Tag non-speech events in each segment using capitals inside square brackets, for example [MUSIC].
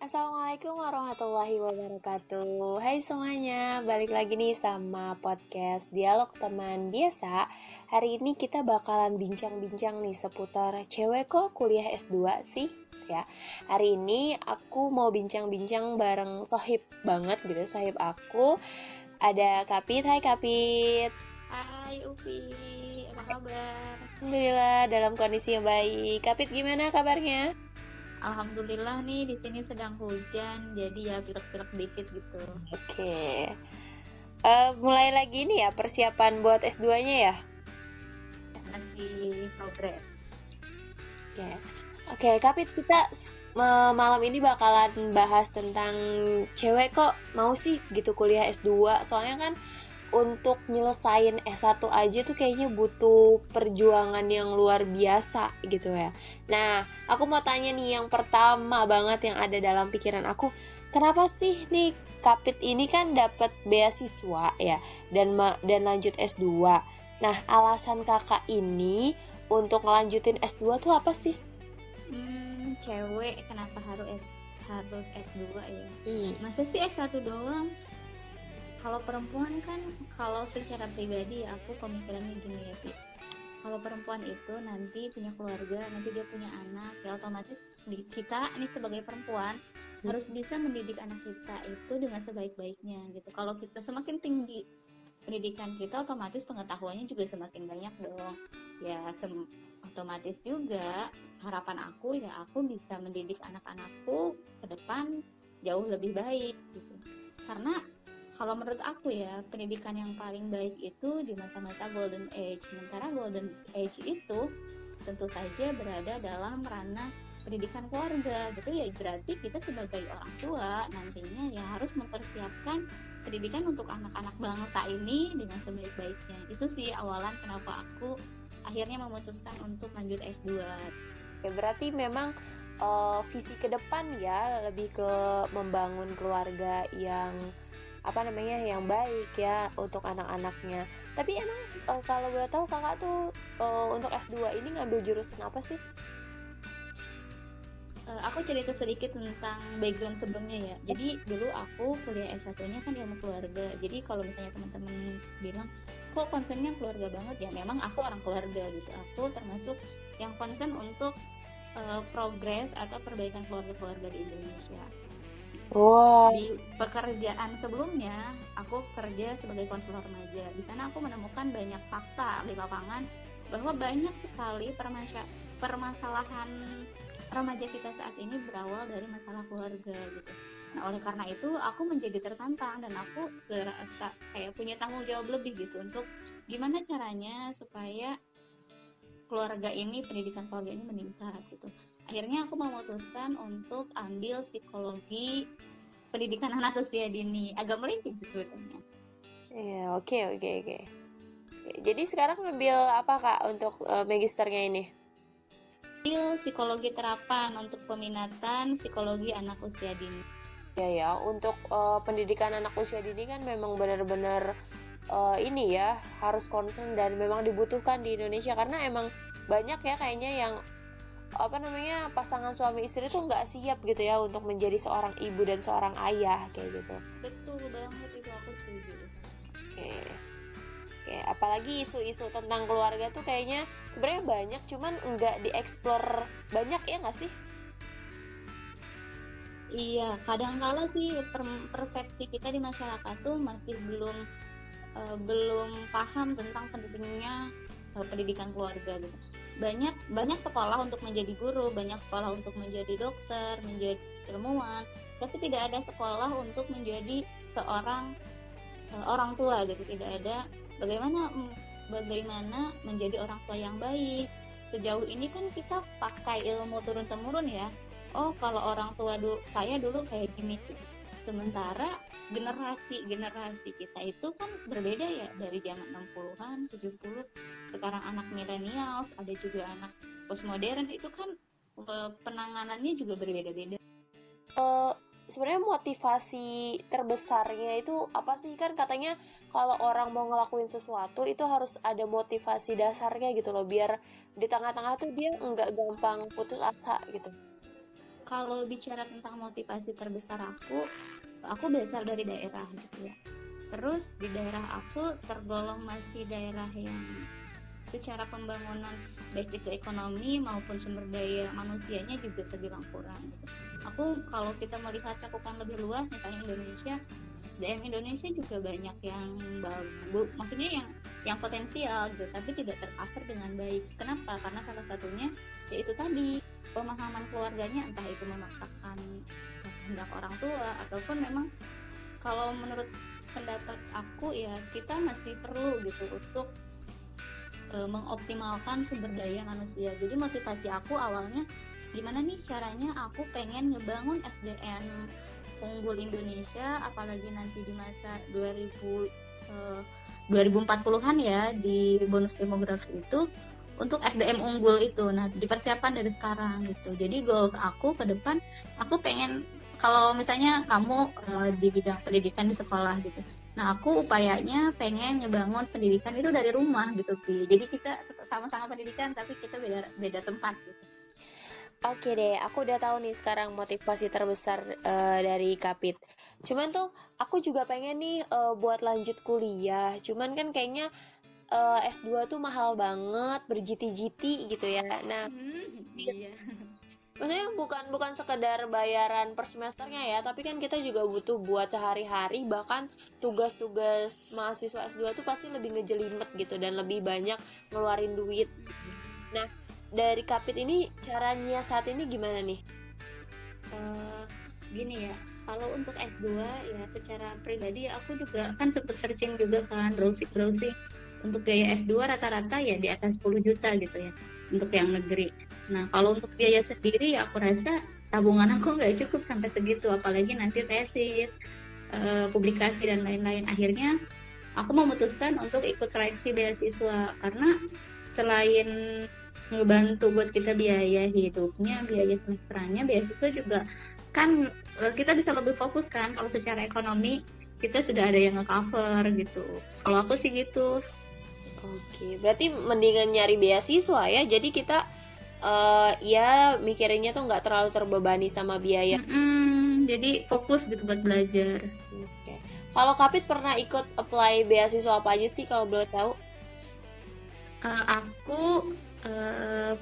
Assalamualaikum warahmatullahi wabarakatuh. Hai semuanya, balik lagi nih sama podcast Dialog Teman Biasa. Hari ini kita bakalan bincang-bincang nih seputar cewek kok kuliah S2 sih ya. Hari ini aku mau bincang-bincang bareng sohib banget gitu Sohib aku. Ada Kapit, hai Kapit. Hai Upi, apa kabar? Alhamdulillah dalam kondisi yang baik. Kapit gimana kabarnya? Alhamdulillah nih di sini sedang hujan, jadi ya pilek-pilek dikit gitu. Oke. Okay. Uh, mulai lagi nih ya persiapan buat S2-nya ya? Masih progres. Oke. Okay. Oke, okay, Kapit kita uh, malam ini bakalan bahas tentang cewek kok mau sih gitu kuliah S2. Soalnya kan untuk nyelesain S1 aja tuh kayaknya butuh perjuangan yang luar biasa gitu ya. Nah, aku mau tanya nih yang pertama banget yang ada dalam pikiran aku, kenapa sih nih Kapit ini kan dapat beasiswa ya dan dan lanjut S2. Nah, alasan kakak ini untuk ngelanjutin S2 tuh apa sih? Hmm, cewek kenapa harus S harus S2 ya? Hmm. Masa sih S1 doang? Kalau perempuan kan kalau secara pribadi aku pemikirannya gini ya sih kalau perempuan itu nanti punya keluarga nanti dia punya anak ya otomatis kita ini sebagai perempuan hmm. harus bisa mendidik anak kita itu dengan sebaik-baiknya gitu. Kalau kita semakin tinggi pendidikan kita otomatis pengetahuannya juga semakin banyak dong. Ya sem otomatis juga harapan aku ya aku bisa mendidik anak-anakku ke depan jauh lebih baik gitu. Karena kalau menurut aku ya pendidikan yang paling baik itu di masa-masa golden age. Sementara golden age itu tentu saja berada dalam ranah pendidikan keluarga gitu ya. Berarti kita sebagai orang tua nantinya ya harus mempersiapkan pendidikan untuk anak-anak bangsa ini dengan sebaik-baiknya. Itu sih awalan kenapa aku akhirnya memutuskan untuk lanjut S2 ya berarti memang uh, visi ke depan ya lebih ke membangun keluarga yang apa namanya yang baik ya untuk anak-anaknya. Tapi emang uh, kalau boleh tahu kakak tuh uh, untuk S2 ini ngambil jurusan apa sih? Uh, aku cerita sedikit tentang background sebelumnya ya. Jadi dulu aku kuliah S1 nya kan ilmu keluarga. Jadi kalau misalnya teman-teman bilang kok concernnya keluarga banget? Ya memang aku orang keluarga gitu. Aku termasuk yang concern untuk uh, progres atau perbaikan keluarga-keluarga di Indonesia Wow. Di pekerjaan sebelumnya, aku kerja sebagai konselor remaja. Di sana aku menemukan banyak fakta di lapangan bahwa banyak sekali permasalahan remaja kita saat ini berawal dari masalah keluarga gitu. Nah, oleh karena itu aku menjadi tertantang dan aku serasa kayak punya tanggung jawab lebih gitu untuk gimana caranya supaya keluarga ini pendidikan keluarga ini meningkat gitu akhirnya aku memutuskan untuk ambil psikologi pendidikan anak usia dini. Agak melincing sebetulnya. Iya oke oke oke. Jadi sekarang ngambil apa kak untuk uh, magisternya ini? Ambil psikologi terapan untuk peminatan psikologi anak usia dini. Ya ya. Untuk uh, pendidikan anak usia dini kan memang benar-benar uh, ini ya harus concern dan memang dibutuhkan di Indonesia. Karena emang banyak ya kayaknya yang apa namanya pasangan suami istri tuh nggak siap gitu ya untuk menjadi seorang ibu dan seorang ayah kayak gitu. Betul banget itu aku setuju. Oke. Oke apalagi isu-isu tentang keluarga tuh kayaknya sebenarnya banyak cuman nggak dieksplor banyak ya nggak sih? Iya kadang kala sih per persepsi kita di masyarakat tuh masih belum uh, belum paham tentang pentingnya pendidikan keluarga gitu. Banyak banyak sekolah untuk menjadi guru banyak sekolah untuk menjadi dokter menjadi ilmuwan tapi tidak ada sekolah untuk menjadi seorang uh, orang tua gitu. Tidak ada. Bagaimana mm, bagaimana menjadi orang tua yang baik? Sejauh ini kan kita pakai ilmu turun temurun ya. Oh kalau orang tua dulu saya dulu kayak gini. Sementara generasi generasi kita itu kan berbeda ya dari zaman 60-an 70 sekarang anak milenial ada juga anak postmodern itu kan eh, penanganannya juga berbeda-beda. Uh, sebenarnya motivasi terbesarnya itu apa sih? Kan katanya kalau orang mau ngelakuin sesuatu itu harus ada motivasi dasarnya gitu loh biar di tengah-tengah tuh dia nggak gampang putus asa gitu. Kalau bicara tentang motivasi terbesar aku aku berasal dari daerah gitu ya. Terus di daerah aku tergolong masih daerah yang secara pembangunan baik itu ekonomi maupun sumber daya manusianya juga terbilang kurang gitu. aku kalau kita melihat cakupan lebih luas misalnya Indonesia SDM Indonesia juga banyak yang bagus. Maksudnya yang yang potensial gitu tapi tidak tercover dengan baik. Kenapa? Karena salah satunya yaitu tadi pemahaman keluarganya entah itu memaksakan kehendak orang tua ataupun memang kalau menurut pendapat aku ya kita masih perlu gitu untuk e, mengoptimalkan sumber daya manusia jadi motivasi aku awalnya gimana nih caranya aku pengen ngebangun SDM unggul Indonesia apalagi nanti di masa 2000 e, 2040-an ya di bonus demografi itu untuk SDM unggul itu. Nah, dipersiapkan dari sekarang gitu. Jadi goals aku ke depan aku pengen kalau misalnya kamu uh, di bidang pendidikan di sekolah gitu. Nah, aku upayanya pengen ngebangun pendidikan itu dari rumah gitu, Pi. Jadi kita sama-sama pendidikan tapi kita beda beda tempat gitu. Oke deh, aku udah tahu nih sekarang motivasi terbesar uh, dari Kapit. Cuman tuh aku juga pengen nih uh, buat lanjut kuliah. Cuman kan kayaknya uh, S2 tuh mahal banget, berjiti-jiti gitu ya. Nah, hmm, iya maksudnya bukan bukan sekedar bayaran per semesternya ya tapi kan kita juga butuh buat sehari-hari bahkan tugas-tugas mahasiswa S2 tuh pasti lebih ngejelimet gitu dan lebih banyak ngeluarin duit. Nah dari kapit ini caranya saat ini gimana nih? Uh, gini ya kalau untuk S2 ya secara pribadi aku juga kan sempet searching juga kan browsing browsing untuk biaya S2 rata-rata ya di atas 10 juta gitu ya untuk yang negeri Nah kalau untuk biaya sendiri ya aku rasa tabungan aku nggak cukup sampai segitu, apalagi nanti tesis, uh, publikasi dan lain-lain. Akhirnya aku memutuskan untuk ikut seleksi beasiswa karena selain ngebantu buat kita biaya hidupnya, biaya semesterannya, beasiswa juga kan uh, kita bisa lebih fokus kan kalau secara ekonomi kita sudah ada yang nge-cover gitu. Kalau aku sih gitu. Oke, berarti mendingan nyari beasiswa ya. Jadi kita uh, ya mikirinnya tuh nggak terlalu terbebani sama biaya. Mm-hmm, jadi fokus gitu buat belajar. Okay. Kalau Kapit pernah ikut apply beasiswa apa aja sih kalau boleh tahu? Uh, aku uh,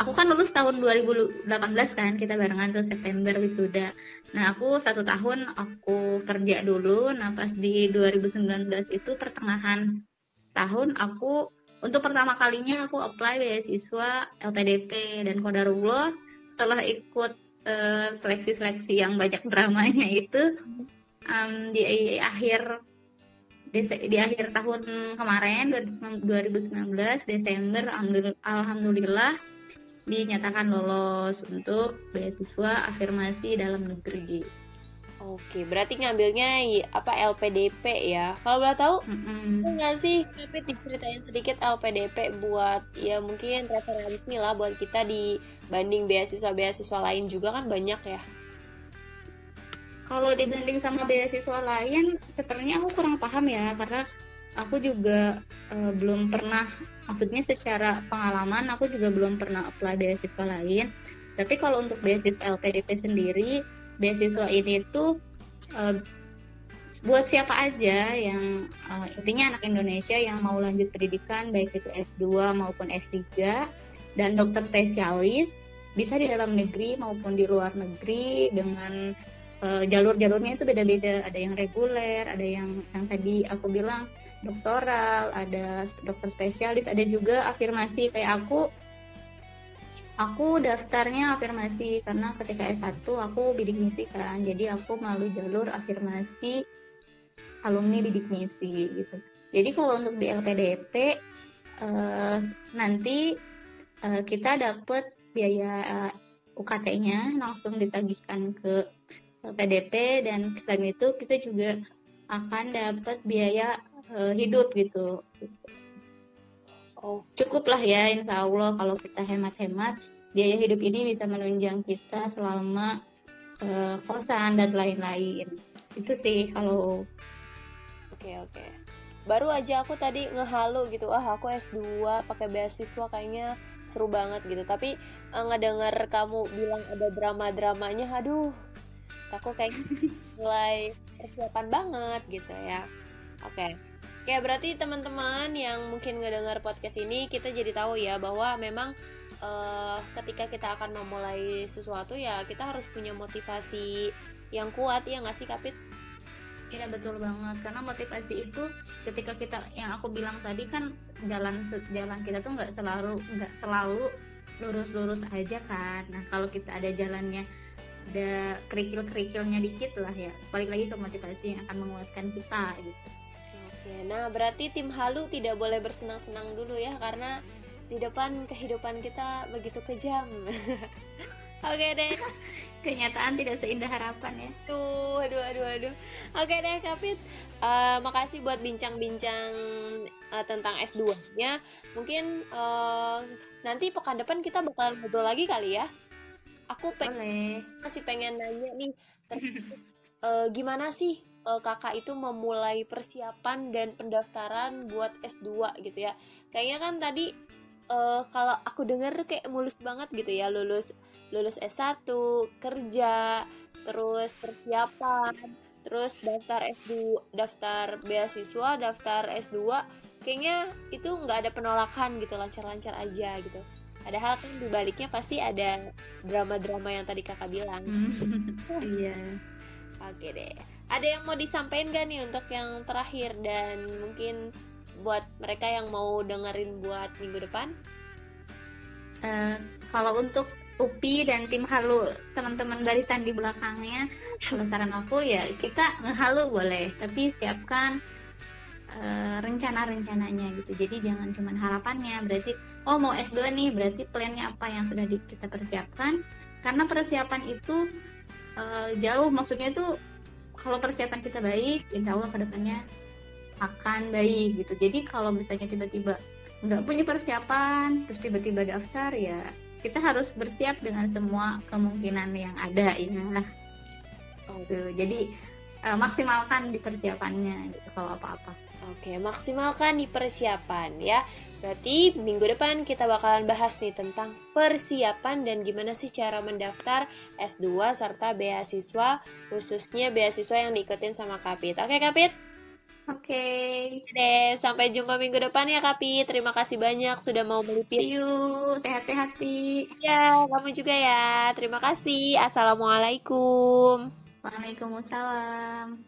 aku kan lulus tahun 2018 kan kita barengan tuh September wisuda. Nah aku satu tahun aku kerja dulu. Nah pas di 2019 itu pertengahan tahun aku untuk pertama kalinya aku apply beasiswa LPDP dan Kodarullah setelah ikut uh, seleksi-seleksi yang banyak dramanya itu um, di akhir di, di akhir tahun kemarin 2019 Desember alhamdulillah dinyatakan lolos untuk beasiswa afirmasi dalam negeri. Oke, berarti ngambilnya apa LPDP ya? Kalau boleh tahu, mm-hmm. nggak sih? Tapi diceritain sedikit LPDP buat ya mungkin referensi lah buat kita dibanding beasiswa-beasiswa lain juga kan banyak ya. Kalau dibanding sama beasiswa lain, sebenarnya aku kurang paham ya karena aku juga uh, belum pernah, maksudnya secara pengalaman aku juga belum pernah apply beasiswa lain. Tapi kalau untuk beasiswa LPDP sendiri beasiswa ini tuh uh, buat siapa aja yang uh, intinya anak Indonesia yang mau lanjut pendidikan baik itu S2 maupun S3 dan dokter spesialis bisa di dalam negeri maupun di luar negeri dengan uh, jalur-jalurnya itu beda-beda. Ada yang reguler ada yang yang tadi aku bilang doktoral ada dokter spesialis ada juga afirmasi. Kayak aku Aku daftarnya afirmasi karena ketika S1 aku bidik misi kan. Jadi aku melalui jalur afirmasi alumni bidik misi gitu. Jadi kalau untuk di LPDP eh, nanti eh, kita dapat biaya eh, UKT-nya langsung ditagihkan ke LPDP dan selain itu kita juga akan dapat biaya eh, hidup gitu. Oh. Cukup lah ya insya Allah kalau kita hemat-hemat biaya hidup ini bisa menunjang kita selama uh, kosan dan lain-lain. Itu sih kalau Oke, oke. baru aja aku tadi ngehalu gitu ah aku S2 pakai beasiswa kayaknya seru banget gitu tapi uh, ngedenger kamu bilang ada drama-dramanya aduh aku kayak [LAUGHS] mulai persiapan banget gitu ya oke okay. Oke, berarti teman-teman yang mungkin ngedengar podcast ini kita jadi tahu ya bahwa memang uh, ketika kita akan memulai sesuatu ya kita harus punya motivasi yang kuat ya nggak sih Kapit? Iya betul banget karena motivasi itu ketika kita yang aku bilang tadi kan jalan jalan kita tuh nggak selalu nggak selalu lurus-lurus aja kan. Nah kalau kita ada jalannya ada kerikil-kerikilnya dikit lah ya balik lagi ke motivasi yang akan menguatkan kita gitu. Oke, nah berarti tim Halu tidak boleh bersenang-senang dulu ya karena di depan kehidupan kita begitu kejam. [LAUGHS] Oke deh. [LAUGHS] Kenyataan tidak seindah harapan ya. Tuh aduh aduh aduh. Oke deh Kapit. Uh, makasih buat bincang-bincang uh, tentang S2 nya mungkin uh, nanti pekan depan kita bakal ngobrol lagi kali ya. Aku pengen masih pengen nanya nih [LAUGHS] uh, gimana sih uh, kakak itu memulai persiapan dan pendaftaran buat S2 gitu ya? Kayaknya kan tadi uh, kalau aku dengar kayak mulus banget gitu ya lulus lulus S1 kerja terus persiapan terus daftar S2 daftar beasiswa daftar S2 kayaknya itu nggak ada penolakan gitu lancar-lancar aja gitu. Padahal kan dibaliknya pasti ada drama-drama yang tadi kakak bilang. [LAUGHS] Iya oke deh ada yang mau disampaikan gak nih untuk yang terakhir dan mungkin buat mereka yang mau dengerin buat minggu depan? Uh, kalau untuk UPI dan tim halu teman-teman dari di belakangnya, kalau saran aku ya kita ngehalu boleh, tapi siapkan uh, rencana-rencananya gitu. Jadi jangan cuma harapannya, berarti oh mau S2 nih, berarti plannya apa yang sudah kita persiapkan. Karena persiapan itu uh, jauh, maksudnya itu kalau persiapan kita baik, insya Allah ke depannya akan baik gitu. Jadi kalau misalnya tiba-tiba nggak punya persiapan terus tiba-tiba daftar ya kita harus bersiap dengan semua kemungkinan yang ada ya. Gitu. Jadi uh, maksimalkan di persiapannya gitu kalau apa-apa Oke, maksimalkan di persiapan ya. Berarti minggu depan kita bakalan bahas nih tentang persiapan dan gimana sih cara mendaftar S2 serta beasiswa, khususnya beasiswa yang diikutin sama Kapit. Oke, Kapit? Oke. Okay. Deh, sampai jumpa minggu depan ya Kapi. Terima kasih banyak sudah mau melipir. See you. Sehat-sehat, Pi. Ya, kamu juga ya. Terima kasih. Assalamualaikum. Waalaikumsalam.